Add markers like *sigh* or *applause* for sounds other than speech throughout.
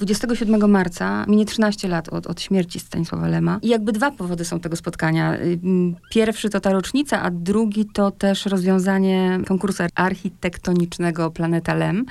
27 marca minie 13 lat od, od śmierci Stanisława Lema. I jakby dwa powody są tego spotkania. Pierwszy to ta rocznica, a drugi to też rozwiązanie konkursu architektonicznego Planeta Lem.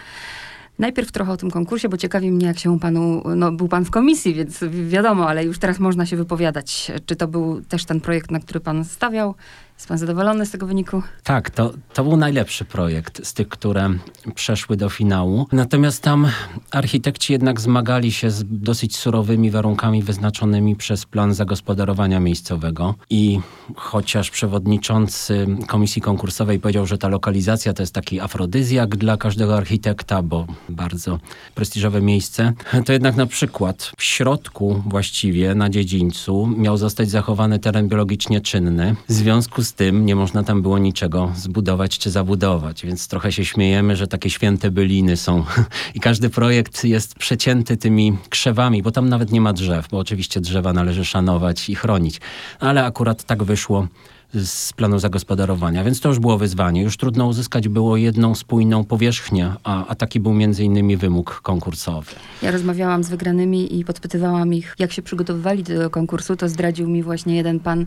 Najpierw trochę o tym konkursie, bo ciekawi mnie, jak się panu, no był pan w komisji, więc wiadomo, ale już teraz można się wypowiadać. Czy to był też ten projekt, na który pan stawiał? Jest pan zadowolony z tego wyniku? Tak, to, to był najlepszy projekt z tych, które przeszły do finału. Natomiast tam architekci jednak zmagali się z dosyć surowymi warunkami wyznaczonymi przez plan zagospodarowania miejscowego. I chociaż przewodniczący komisji konkursowej powiedział, że ta lokalizacja to jest taki afrodyzjak dla każdego architekta, bo bardzo prestiżowe miejsce, to jednak na przykład w środku właściwie na dziedzińcu miał zostać zachowany teren biologicznie czynny. W związku z tym nie można tam było niczego zbudować czy zabudować, więc trochę się śmiejemy, że takie święte byliny są. *laughs* I każdy projekt jest przecięty tymi krzewami, bo tam nawet nie ma drzew, bo oczywiście drzewa należy szanować i chronić, ale akurat tak wyszło, z planu zagospodarowania, więc to już było wyzwanie. Już trudno uzyskać było jedną spójną powierzchnię, a, a taki był między innymi wymóg konkursowy. Ja rozmawiałam z wygranymi i podpytywałam ich, jak się przygotowywali do konkursu, to zdradził mi właśnie jeden pan,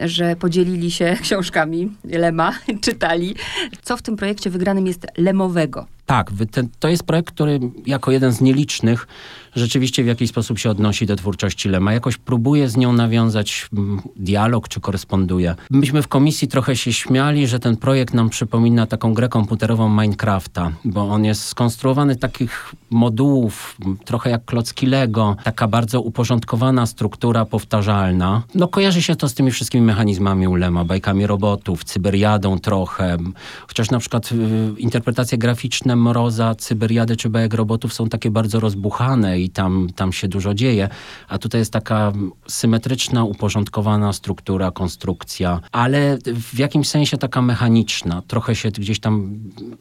że podzielili się *laughs* książkami Lema, czytali. Co w tym projekcie wygranym jest lemowego? Tak, to jest projekt, który jako jeden z nielicznych rzeczywiście w jakiś sposób się odnosi do twórczości Lema. Jakoś próbuje z nią nawiązać mm, dialog, czy koresponduje. Myśmy w komisji trochę się śmiali, że ten projekt nam przypomina taką grę komputerową Minecrafta, bo on jest skonstruowany takich modułów, trochę jak klocki Lego, taka bardzo uporządkowana struktura powtarzalna. No kojarzy się to z tymi wszystkimi mechanizmami Lema, bajkami robotów, cyberiadą trochę, chociaż na przykład y, interpretacje graficzne Mroza, Cyberiady czy bajek robotów są takie bardzo rozbuchane i tam, tam się dużo dzieje, a tutaj jest taka symetryczna, uporządkowana struktura, konstrukcja, ale w jakimś sensie taka mechaniczna. Trochę się gdzieś tam,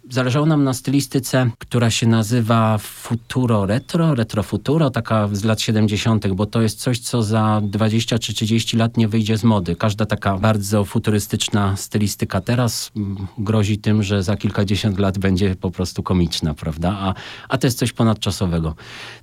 zależało nam na stylistyce, która się nazywa futuro retro, retro futuro, taka z lat 70., bo to jest coś, co za 20 czy 30 lat nie wyjdzie z mody. Każda taka bardzo futurystyczna stylistyka teraz grozi tym, że za kilkadziesiąt lat będzie po prostu komiczna, prawda? A, a to jest coś ponadczasowego.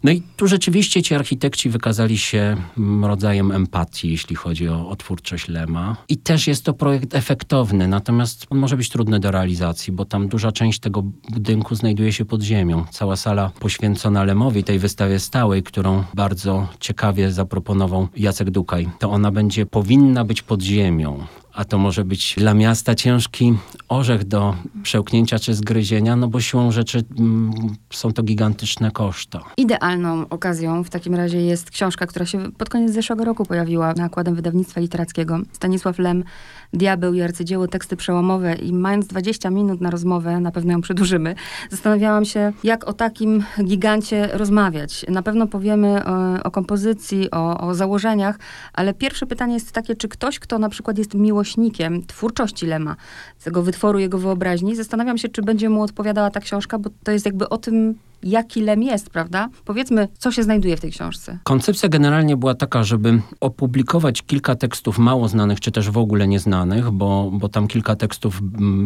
No i tu rzeczywiście ci architekci wykazali się mm, rodzajem empatii, jeśli chodzi o, o twórczość Lema. I też jest to projekt efektowny, natomiast on może być trudny do realizacji, bo tam duża część tego budynku znajduje się pod ziemią. Cała sala poświęcona Lemowi, tej wystawie stałej, którą bardzo ciekawie zaproponował Jacek Dukaj. To ona będzie, powinna być pod ziemią a to może być dla miasta ciężki orzech do przełknięcia czy zgryzienia, no bo siłą rzeczy mm, są to gigantyczne koszta. Idealną okazją w takim razie jest książka, która się pod koniec zeszłego roku pojawiła nakładem wydawnictwa literackiego. Stanisław Lem, Diabeł i arcydzieło, teksty przełomowe i mając 20 minut na rozmowę, na pewno ją przedłużymy, zastanawiałam się, jak o takim gigancie rozmawiać. Na pewno powiemy o, o kompozycji, o, o założeniach, ale pierwsze pytanie jest takie, czy ktoś, kto na przykład jest miłośnikiem twórczości Lema, tego wytworu jego wyobraźni. Zastanawiam się, czy będzie mu odpowiadała ta książka, bo to jest jakby o tym, jaki Lem jest, prawda? Powiedzmy, co się znajduje w tej książce. Koncepcja generalnie była taka, żeby opublikować kilka tekstów mało znanych, czy też w ogóle nieznanych, bo, bo tam kilka tekstów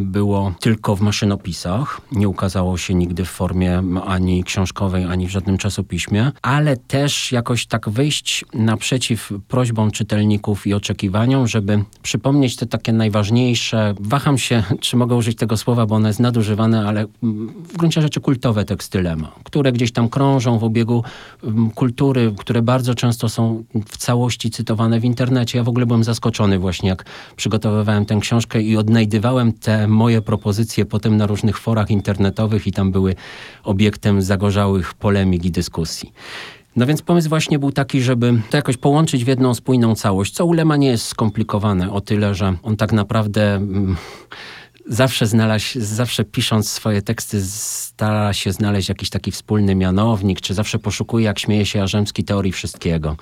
było tylko w maszynopisach. Nie ukazało się nigdy w formie ani książkowej, ani w żadnym czasopiśmie, ale też jakoś tak wyjść naprzeciw prośbom czytelników i oczekiwaniom, żeby przypomnieć te takie najważniejsze, waham się, *laughs* czy mogę użyć tego słowa, bo ono jest nadużywane, ale w gruncie rzeczy kultowe teksty które gdzieś tam krążą w obiegu mm, kultury, które bardzo często są w całości cytowane w internecie. Ja w ogóle byłem zaskoczony właśnie, jak przygotowywałem tę książkę i odnajdywałem te moje propozycje potem na różnych forach internetowych i tam były obiektem zagorzałych polemik i dyskusji. No więc pomysł właśnie był taki, żeby to jakoś połączyć w jedną spójną całość, co u Lema nie jest skomplikowane o tyle, że on tak naprawdę... Mm, zawsze znalazł, zawsze pisząc swoje teksty stara się znaleźć jakiś taki wspólny mianownik, czy zawsze poszukuje, jak śmieje się Jarzemski, teorii wszystkiego.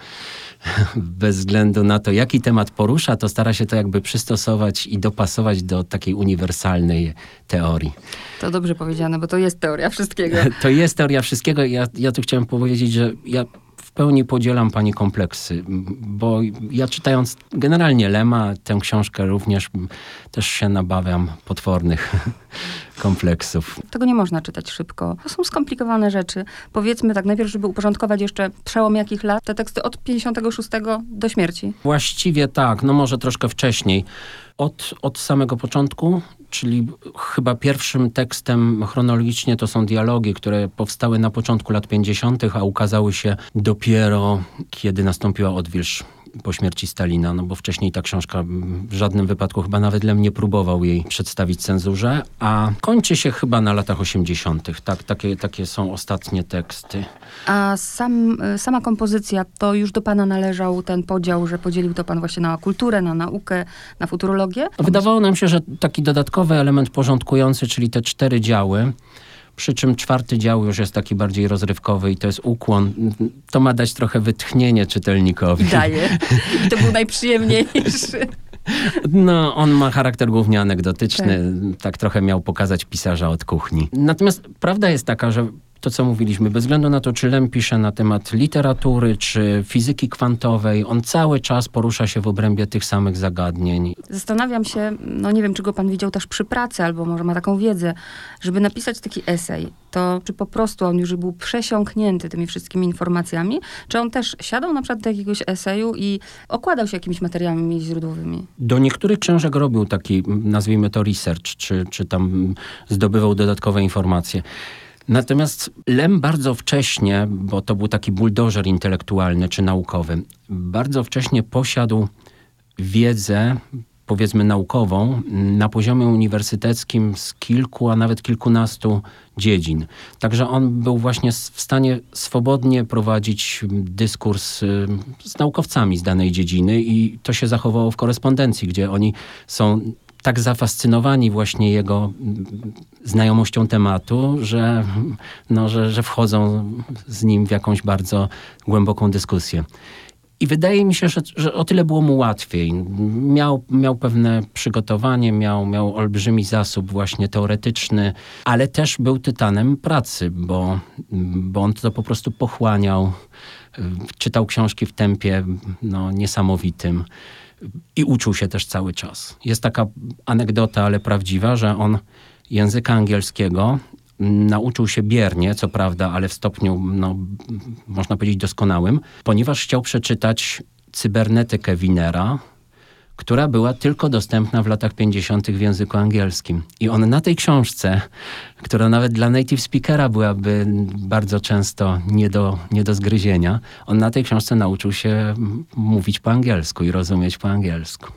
*laughs* Bez względu na to, jaki temat porusza, to stara się to jakby przystosować i dopasować do takiej uniwersalnej teorii. To dobrze powiedziane, bo to jest teoria wszystkiego. *laughs* To jest teoria wszystkiego. Ja, ja tu chciałem powiedzieć, że ja w pełni podzielam pani kompleksy, bo ja czytając generalnie Lema, tę książkę również też się nabawiam potwornych *laughs* kompleksów. Tego nie można czytać szybko. To są skomplikowane rzeczy. Powiedzmy tak, najpierw, żeby uporządkować jeszcze przełom jakich lat, te teksty od 56 do śmierci. Właściwie tak, no może troszkę wcześniej. Od, od samego początku, czyli chyba pierwszym tekstem chronologicznie to są dialogi, które powstały na początku lat 50., a ukazały się dopiero kiedy nastąpiła odwilż po śmierci Stalina, no bo wcześniej ta książka w żadnym wypadku chyba nawet Lem nie próbował jej przedstawić cenzurze, a kończy się chyba na latach 80. Tak, takie, takie są ostatnie teksty. A sam, sama kompozycja, to już do pana należał ten podział, że podzielił to pan właśnie na kulturę, na naukę, na futurologię? Wydawało nam się, że taki dodatkowy element porządkujący, czyli te cztery działy, przy czym czwarty dział już jest taki bardziej rozrywkowy i to jest ukłon. To ma dać trochę wytchnienie czytelnikowi. Daje. I to był najprzyjemniejszy. No, on ma charakter głównie anegdotyczny. Tak. tak trochę miał pokazać pisarza od kuchni. Natomiast prawda jest taka, że to, co mówiliśmy, bez względu na to, czy Lem pisze na temat literatury, czy fizyki kwantowej, on cały czas porusza się w obrębie tych samych zagadnień. Zastanawiam się, no nie wiem, czy go pan widział też przy pracy, albo może ma taką wiedzę, żeby napisać taki esej, to czy po prostu on już był przesiąknięty tymi wszystkimi informacjami, czy on też siadał na przykład do jakiegoś eseju i okładał się jakimiś materiałami źródłowymi? Do niektórych książek robił taki, nazwijmy to research, czy, czy tam zdobywał dodatkowe informacje. Natomiast Lem bardzo wcześnie, bo to był taki buldożer intelektualny czy naukowy, bardzo wcześnie posiadł wiedzę, powiedzmy naukową, na poziomie uniwersyteckim z kilku, a nawet kilkunastu dziedzin. Także on był właśnie w stanie swobodnie prowadzić dyskurs y, z naukowcami z danej dziedziny i to się zachowało w korespondencji, gdzie oni są tak zafascynowani właśnie jego znajomością tematu, że, no, że, że wchodzą z nim w jakąś bardzo głęboką dyskusję. I wydaje mi się, że, że o tyle było mu łatwiej. Miał, miał pewne przygotowanie, miał, miał olbrzymi zasób właśnie teoretyczny, ale też był tytanem pracy, bo, bo on to po prostu pochłaniał. Czytał książki w tempie no, niesamowitym i uczył się też cały czas. Jest taka anegdota, ale prawdziwa, że on języka angielskiego nauczył się biernie, co prawda, ale w stopniu, no, można powiedzieć, doskonałym, ponieważ chciał przeczytać cybernetykę Winera, która była tylko dostępna w latach 50. w języku angielskim. I on na tej książce, która nawet dla native speakera byłaby bardzo często nie do, nie do zgryzienia, on na tej książce nauczył się mówić po angielsku i rozumieć po angielsku.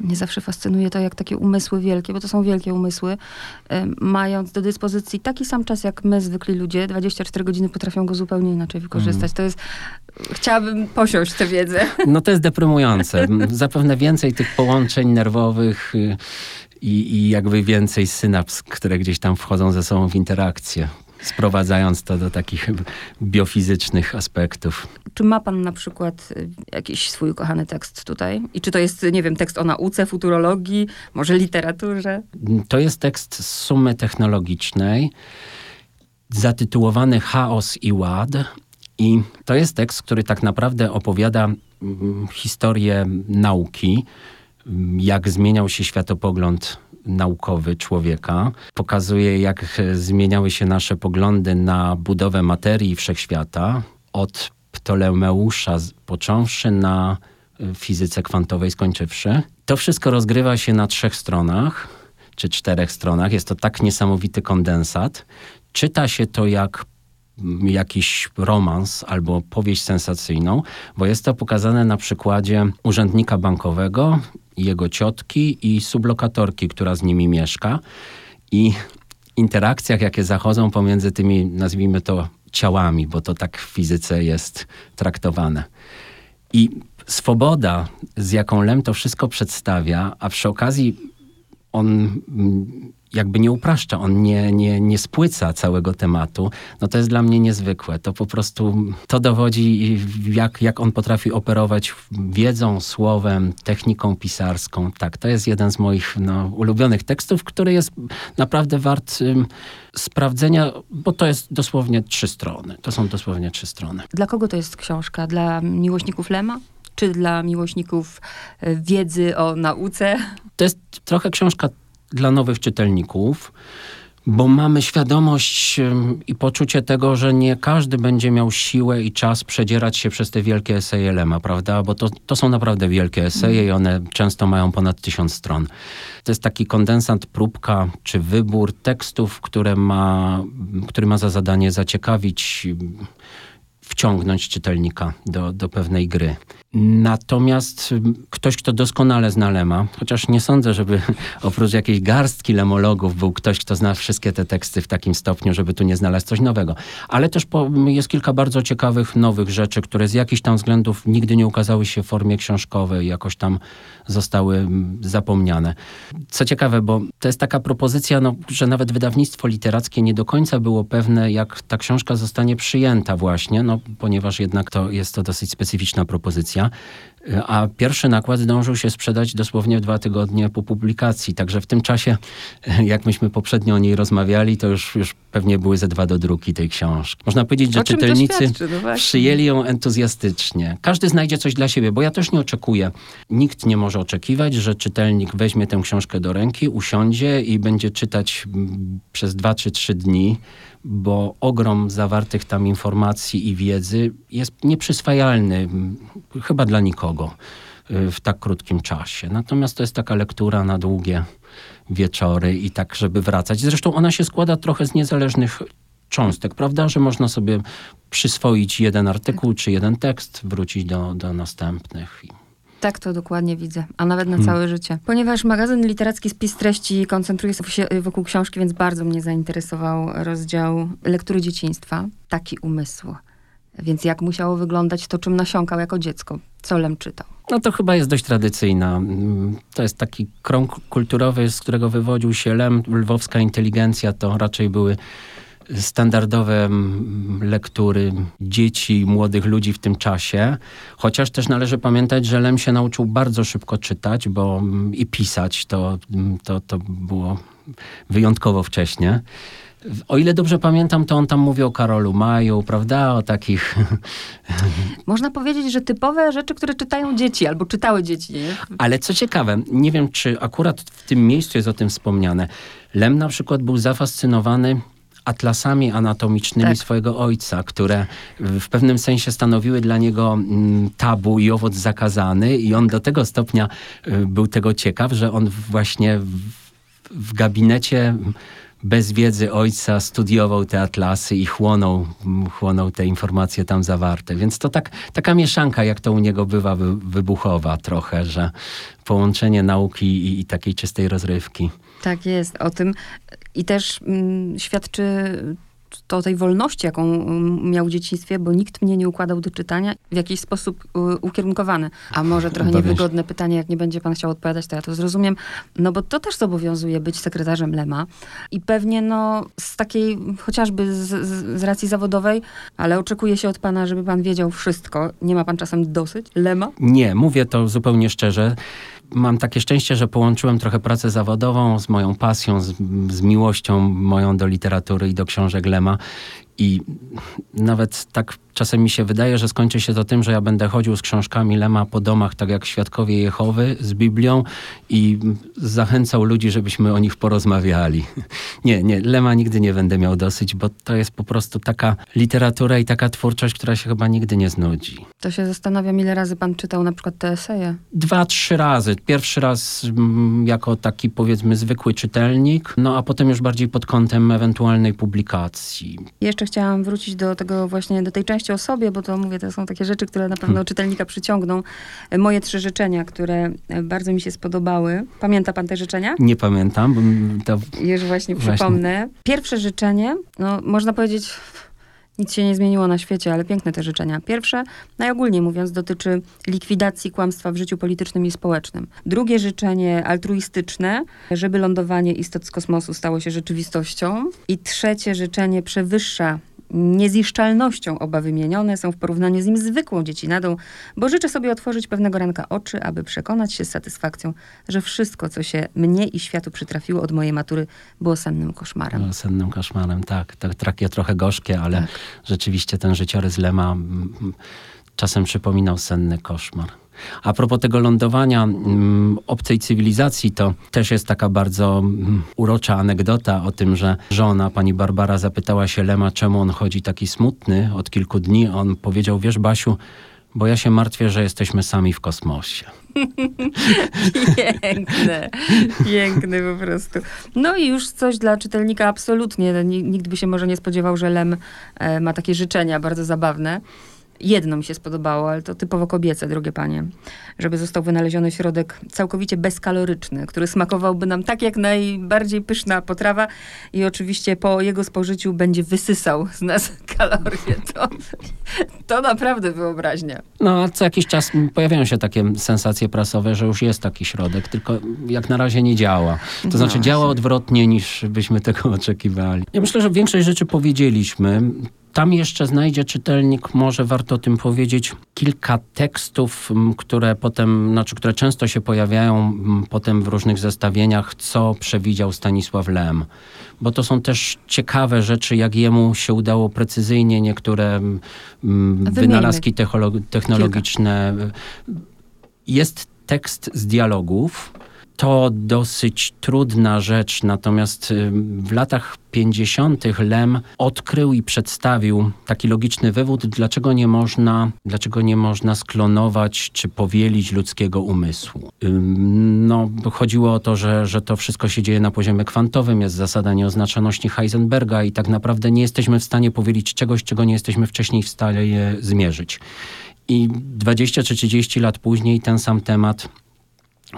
Mnie zawsze fascynuje to, jak takie umysły wielkie, bo to są wielkie umysły, mając do dyspozycji taki sam czas jak my, zwykli ludzie, 24 godziny potrafią go zupełnie inaczej wykorzystać. Mm. To jest, chciałabym posiąść tę wiedzę. *laughs* No to jest deprymujące. Zapewne więcej tych połączeń nerwowych y, i, i jakby więcej synaps, które gdzieś tam wchodzą ze sobą w interakcję sprowadzając to do takich biofizycznych aspektów. Czy ma pan na przykład y, jakiś swój ukochany tekst tutaj? I czy to jest, nie wiem, tekst o nauce, futurologii, może literaturze? To jest tekst z sumy technologicznej, zatytułowany Chaos i Ład. I to jest tekst, który tak naprawdę opowiada mm, historię nauki, jak zmieniał się światopogląd naukowy człowieka. Pokazuje, jak zmieniały się nasze poglądy na budowę materii wszechświata od Ptolemeusza począwszy na y, fizyce kwantowej skończywszy. To wszystko rozgrywa się na trzech stronach, czy czterech stronach. Jest to tak niesamowity kondensat. Czyta się to jak mm, jakiś romans albo powieść sensacyjną, bo jest to pokazane na przykładzie urzędnika bankowego, jego ciotki i sublokatorki, która z nimi mieszka. I interakcjach, jakie zachodzą pomiędzy tymi, nazwijmy to, ciałami, bo to tak w fizyce jest traktowane. I swoboda, z jaką Lem to wszystko przedstawia, a przy okazji on mm, jakby nie upraszcza, on nie, nie, nie spłyca całego tematu, no to jest dla mnie niezwykłe. To po prostu, to dowodzi jak, jak on potrafi operować wiedzą, słowem, techniką pisarską. Tak, to jest jeden z moich no, ulubionych tekstów, który jest naprawdę wart um, sprawdzenia, bo to jest dosłownie trzy strony. To są dosłownie trzy strony. Dla kogo to jest książka? Dla miłośników Lema? Czy dla miłośników e, wiedzy o nauce? To jest trochę książka dla nowych czytelników, bo mamy świadomość i poczucie tego, że nie każdy będzie miał siłę i czas przedzierać się przez te wielkie eseje Lema, prawda? Bo to, to są naprawdę wielkie eseje i one często mają ponad tysiąc stron. To jest taki kondensat, próbka czy wybór tekstów, które ma, który ma za zadanie zaciekawić wciągnąć czytelnika do, do pewnej gry. Natomiast ktoś, kto doskonale zna Lema, chociaż nie sądzę, żeby *laughs* oprócz jakiejś garstki lemologów był ktoś, kto zna wszystkie te teksty w takim stopniu, żeby tu nie znaleźć coś nowego. Ale też po, jest kilka bardzo ciekawych, nowych rzeczy, które z jakichś tam względów nigdy nie ukazały się w formie książkowej, jakoś tam zostały zapomniane. Co ciekawe, bo to jest taka propozycja, no, że nawet wydawnictwo literackie nie do końca było pewne, jak ta książka zostanie przyjęta właśnie, no, ponieważ jednak to jest to dosyć specyficzna propozycja. A pierwszy nakład zdążył się sprzedać dosłownie w dwa tygodnie po publikacji. Także w tym czasie, jak myśmy poprzednio o niej rozmawiali, to już, już pewnie były ze dwa do druki tej książki. Można powiedzieć, że czytelnicy no przyjęli ją entuzjastycznie. Każdy znajdzie coś dla siebie, bo ja też nie oczekuję. Nikt nie może oczekiwać, że czytelnik weźmie tę książkę do ręki, usiądzie i będzie czytać przez dwa czy trzy dni bo ogrom zawartych tam informacji i wiedzy jest nieprzyswajalny chyba dla nikogo y, w tak krótkim czasie. Natomiast to jest taka lektura na długie wieczory i tak, żeby wracać. Zresztą ona się składa trochę z niezależnych cząstek, prawda? Że można sobie przyswoić jeden artykuł czy jeden tekst, wrócić do, do następnych. Tak to dokładnie widzę, a nawet na hmm. całe życie. Ponieważ magazyn literacki Spis Treści koncentruje się wokół książki, więc bardzo mnie zainteresował rozdział lektury dzieciństwa. Taki umysł. Więc jak musiało wyglądać to, czym nasiąkał jako dziecko? Co Lem czytał? No to chyba jest dość tradycyjna. To jest taki krąg kulturowy, z którego wywodził się Lem. Lwowska inteligencja to raczej były standardowe mm, lektury dzieci młodych ludzi w tym czasie. Chociaż też należy pamiętać, że Lem się nauczył bardzo szybko czytać bo, mm, i pisać. To, mm, to, to było wyjątkowo wcześnie. O ile dobrze pamiętam, to on tam mówi o Karolu Maju, prawda? O takich. *laughs* Można powiedzieć, że typowe rzeczy, które czytają dzieci albo czytały dzieci. Nie? Ale co ciekawe, nie wiem, czy akurat w tym miejscu jest o tym wspomniane. Lem na przykład był zafascynowany atlasami anatomicznymi tak. swojego ojca, które w pewnym sensie stanowiły dla niego mm, tabu i owoc zakazany i on do tego stopnia y, był tego ciekaw, że on właśnie w, gabinecie bez wiedzy ojca studiował te atlasy i chłonął, chłonął te informacje tam zawarte. Więc to tak, taka mieszanka, jak to u niego bywa, wybuchowa trochę, że połączenie nauki i, i takiej czystej rozrywki. Tak jest. O tym i też mm, świadczy to tej wolności, jaką mm, miał w dzieciństwie, bo nikt mnie nie układał do czytania w jakiś sposób ukierunkowany. A może trochę niewygodne pytanie, jak nie będzie pan chciał odpowiadać, to ja to zrozumiem. No bo to też zobowiązuje być sekretarzem Lema. I pewnie no z takiej, chociażby z, z, z racji zawodowej, ale oczekuje się od pana, żeby pan wiedział wszystko. Nie ma pan czasem dosyć Lema? Nie, mówię to zupełnie szczerze mam takie szczęście, że połączyłem trochę pracę zawodową z moją pasją, z, z miłością moją do literatury i do książek Lema. I nawet tak czasem mi się wydaje, że skończy się to tym, że ja będę chodził z książkami Lema po domach, tak jak świadkowie Jehowy, z Biblią i zachęcał ludzi, żebyśmy o nich porozmawiali. *laughs* Nie, nie, Lema nigdy nie będę miał dosyć, bo to jest po prostu taka literatura i taka twórczość, która się chyba nigdy nie znudzi. To się zastanawiam, ile razy pan czytał na przykład te eseje? Dwa, trzy razy. Pierwszy raz mm, jako taki powiedzmy zwykły czytelnik, no a potem już bardziej pod kątem ewentualnej publikacji. Jeszcze chciałam wrócić do tego właśnie, do tej części o sobie, bo to mówię, to są takie rzeczy, które na pewno hmm. czytelnika przyciągną. Moje trzy życzenia, które bardzo mi się spodobały. Pamięta pan te życzenia? Nie pamiętam. To... Już właśnie przypomnę. Pierwsze życzenie, no można powiedzieć Nic się nie zmieniło na świecie, ale piękne te życzenia. Pierwsze, najogólniej mówiąc, dotyczy likwidacji kłamstwa w życiu politycznym i społecznym. Drugie życzenie altruistyczne, żeby lądowanie istot z kosmosu stało się rzeczywistością. I trzecie życzenie przewyższa nieziszczalnością oba wymienione są w porównaniu z nim zwykłą dziecinadą, bo życzę sobie otworzyć pewnego ranka oczy, aby przekonać się z satysfakcją, że wszystko, co się mnie i światu przytrafiło od mojej matury, było sennym koszmarem. Było sennym koszmarem, tak. tak takie trochę gorzkie, ale tak. rzeczywiście ten życiorys Lema mm, czasem przypominał senny koszmar. A propos tego lądowania um, obcej cywilizacji, to też jest taka bardzo um, urocza anegdota o tym, że żona, pani Barbara, zapytała się Lema, czemu on chodzi taki smutny od kilku dni. On powiedział, wiesz Basiu, bo ja się martwię, że jesteśmy sami w kosmosie. *laughs* piękne, piękne po prostu. No i już coś dla czytelnika absolutnie. Nikt by się może nie spodziewał, że Lem e, ma takie życzenia bardzo zabawne. Jedno mi się spodobało, ale to typowo kobiece, drogie panie. Żeby został wynaleziony środek całkowicie bezkaloryczny, który smakowałby nam tak jak najbardziej pyszna potrawa i oczywiście po jego spożyciu będzie wysysał z nas *laughs* kalorie. To, to naprawdę wyobraźnia. No, a co jakiś czas pojawiają się takie sensacje prasowe, że już jest taki środek, tylko jak na razie nie działa. To no znaczy działa odwrotnie niż byśmy tego *laughs* oczekiwali. Ja myślę, że większość rzeczy powiedzieliśmy. Tam jeszcze znajdzie czytelnik, może warto o tym powiedzieć, kilka tekstów, które potem, znaczy, które często się pojawiają potem w różnych zestawieniach, co przewidział Stanisław Lem. Bo to są też ciekawe rzeczy, jak jemu się udało precyzyjnie niektóre wynalazki technologiczne. Jest tekst z dialogów, to dosyć trudna rzecz, natomiast y, w latach 50. Lem odkrył i przedstawił taki logiczny wywód, dlaczego nie można, dlaczego nie można sklonować czy powielić ludzkiego umysłu. No, chodziło o to, że, że to wszystko się dzieje na poziomie kwantowym, jest zasada nieoznaczoności Heisenberga i tak naprawdę nie jesteśmy w stanie powielić czegoś, czego nie jesteśmy wcześniej w stanie zmierzyć. I 20 czy 30 lat później ten sam temat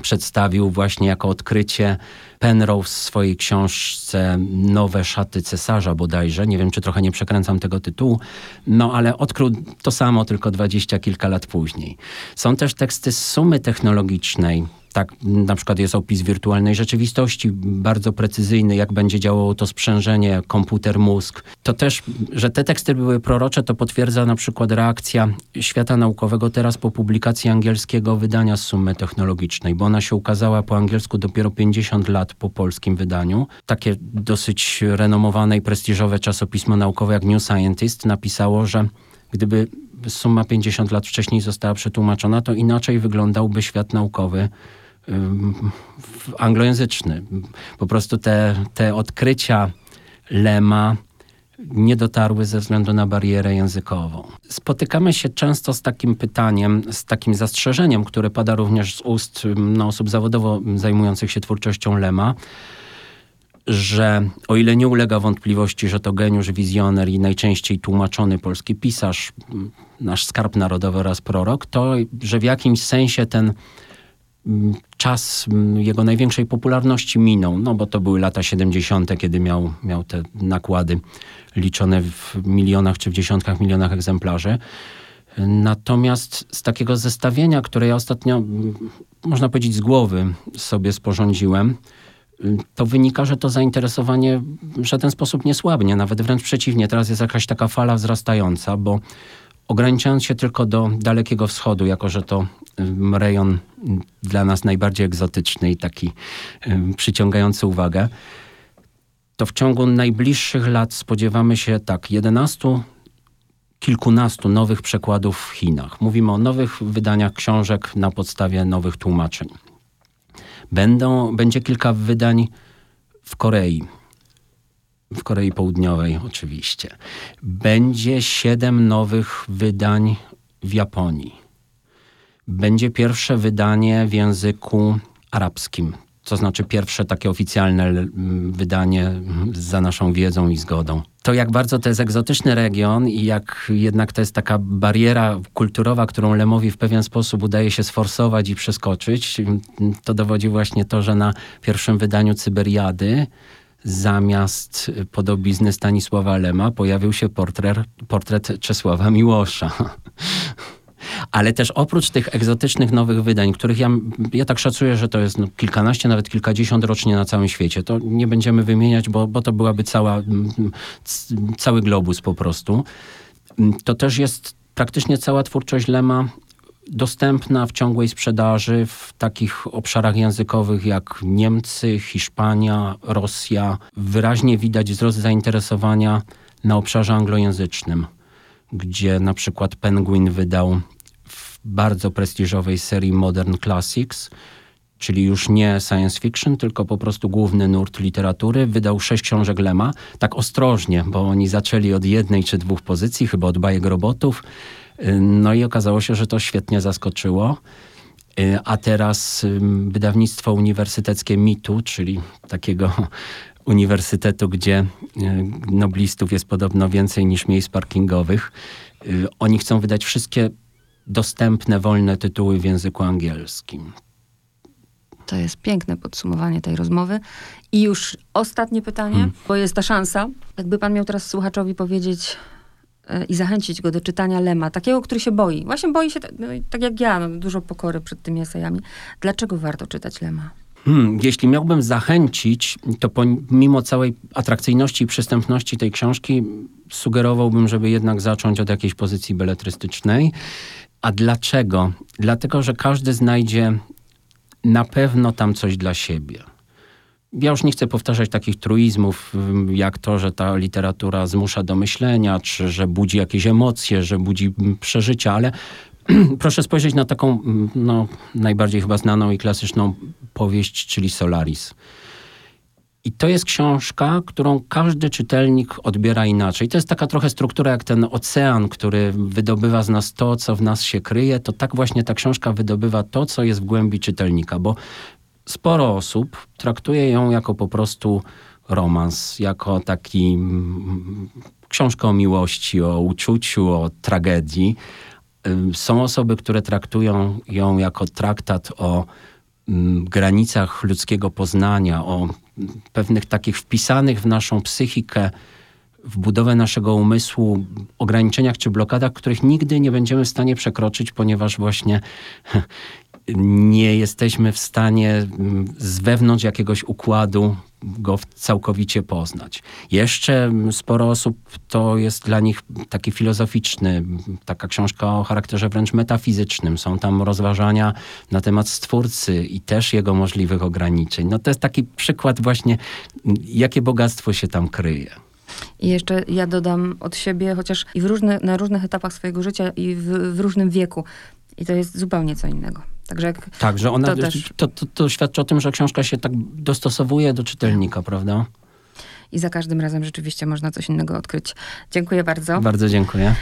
przedstawił właśnie jako odkrycie Penrose w swojej książce Nowe szaty cesarza bodajże. Nie wiem, czy trochę nie przekręcam tego tytułu, no ale odkrył to samo tylko dwadzieścia kilka lat później. Są też teksty z sumy technologicznej, tak, na przykład jest opis wirtualnej rzeczywistości, bardzo precyzyjny, jak będzie działało to sprzężenie, komputer, mózg. To też, że te teksty były prorocze, to potwierdza na przykład reakcja świata naukowego teraz po publikacji angielskiego wydania Sumy Technologicznej, bo ona się ukazała po angielsku dopiero 50 lat po polskim wydaniu. Takie dosyć renomowane i prestiżowe czasopismo naukowe jak New Scientist napisało, że gdyby suma 50 lat wcześniej została przetłumaczona, to inaczej wyglądałby świat naukowy anglojęzyczny. Po prostu te, te odkrycia Lema nie dotarły ze względu na barierę językową. Spotykamy się często z takim pytaniem, z takim zastrzeżeniem, które pada również z ust no, osób zawodowo zajmujących się twórczością Lema, że o ile nie ulega wątpliwości, że to geniusz, wizjoner i najczęściej tłumaczony polski pisarz, nasz skarb narodowy oraz prorok, to że w jakimś sensie ten czas jego największej popularności minął, no bo to były lata 70., kiedy miał, miał te nakłady liczone w milionach czy w dziesiątkach milionach egzemplarzy. Natomiast z takiego zestawienia, które ja ostatnio, można powiedzieć, z głowy sobie sporządziłem, to wynika, że to zainteresowanie w żaden sposób nie słabnie, nawet wręcz przeciwnie. Teraz jest jakaś taka fala wzrastająca, bo ograniczając się tylko do Dalekiego Wschodu, jako że to rejon dla nas najbardziej egzotyczny i taki przyciągający uwagę, to w ciągu najbliższych lat spodziewamy się tak 11 kilkunastu nowych przekładów w Chinach. Mówimy o nowych wydaniach książek na podstawie nowych tłumaczeń. Będą, będzie kilka wydań w Korei w Korei Południowej oczywiście. Będzie siedem nowych wydań w Japonii. Będzie pierwsze wydanie w języku arabskim, to znaczy pierwsze takie oficjalne wydanie za naszą wiedzą i zgodą. To jak bardzo to jest egzotyczny region i jak jednak to jest taka bariera kulturowa, którą Lemowi w pewien sposób udaje się sforsować i przeskoczyć, to dowodzi właśnie to, że na pierwszym wydaniu Cyberiady zamiast podobizny Stanisława Lema pojawił się portret, portret Czesława Miłosza. *laughs* Ale też oprócz tych egzotycznych nowych wydań, których ja, ja tak szacuję, że to jest no, kilkanaście, nawet kilkadziesiąt rocznie na całym świecie, to nie będziemy wymieniać, bo, bo to byłaby cała, cały globus po prostu. To też jest praktycznie cała twórczość Lema dostępna w ciągłej sprzedaży w takich obszarach językowych jak Niemcy, Hiszpania, Rosja. Wyraźnie widać wzrost zainteresowania na obszarze anglojęzycznym, gdzie na przykład Penguin wydał bardzo prestiżowej serii Modern Classics, czyli już nie science fiction, tylko po prostu główny nurt literatury, wydał sześć książek Lema, tak ostrożnie, bo oni zaczęli od jednej czy dwóch pozycji, chyba od bajek robotów, no i okazało się, że to świetnie zaskoczyło. A teraz wydawnictwo uniwersyteckie MITU, czyli takiego *laughs* uniwersytetu, gdzie y, noblistów jest podobno więcej niż miejsc parkingowych. Y, oni chcą wydać wszystkie dostępne, wolne tytuły w języku angielskim. To jest piękne podsumowanie tej rozmowy. I już ostatnie pytanie, hmm. bo jest ta szansa. Jakby pan miał teraz słuchaczowi powiedzieć, i zachęcić go do czytania Lema, takiego, który się boi. Właśnie boi się, no, tak jak ja, no, dużo pokory przed tymi esejami. Dlaczego warto czytać Lema? Hmm, jeśli miałbym zachęcić, to pomimo całej atrakcyjności i przystępności tej książki, sugerowałbym, żeby jednak zacząć od jakiejś pozycji beletrystycznej. A dlaczego? Dlatego, że każdy znajdzie na pewno tam coś dla siebie ja już nie chcę powtarzać takich truizmów, jak to, że ta literatura zmusza do myślenia, czy że budzi jakieś emocje, że budzi przeżycia, ale *clears throat* proszę spojrzeć na taką no, najbardziej chyba znaną i klasyczną powieść, czyli Solaris. I to jest książka, którą każdy czytelnik odbiera inaczej. To jest taka trochę struktura jak ten ocean, który wydobywa z nas to, co w nas się kryje. To tak właśnie ta książka wydobywa to, co jest w głębi czytelnika, bo sporo osób traktuje ją jako po prostu romans, jako taki mm, książkę o miłości, o uczuciu, o tragedii. Są osoby, które traktują ją jako traktat o granicach ludzkiego poznania, o pewnych takich wpisanych w naszą psychikę, w budowę naszego umysłu ograniczeniach czy blokadach, których nigdy nie będziemy w stanie przekroczyć, ponieważ właśnie *laughs* nie jesteśmy w stanie z wewnątrz jakiegoś układu go całkowicie poznać. Jeszcze sporo osób to jest dla nich taki filozoficzny, taka książka o charakterze wręcz metafizycznym. Są tam rozważania na temat stwórcy i też jego możliwych ograniczeń. No to jest taki przykład właśnie, jakie bogactwo się tam kryje. I jeszcze ja dodam od siebie, chociaż i w różne, na różnych etapach swojego życia i w, w różnym wieku. I to jest zupełnie co innego. Także tak, że ona to, też... to, to, to świadczy o tym, że książka się tak dostosowuje do czytelnika, prawda? I za każdym razem rzeczywiście można coś innego odkryć. Dziękuję bardzo. Bardzo dziękuję.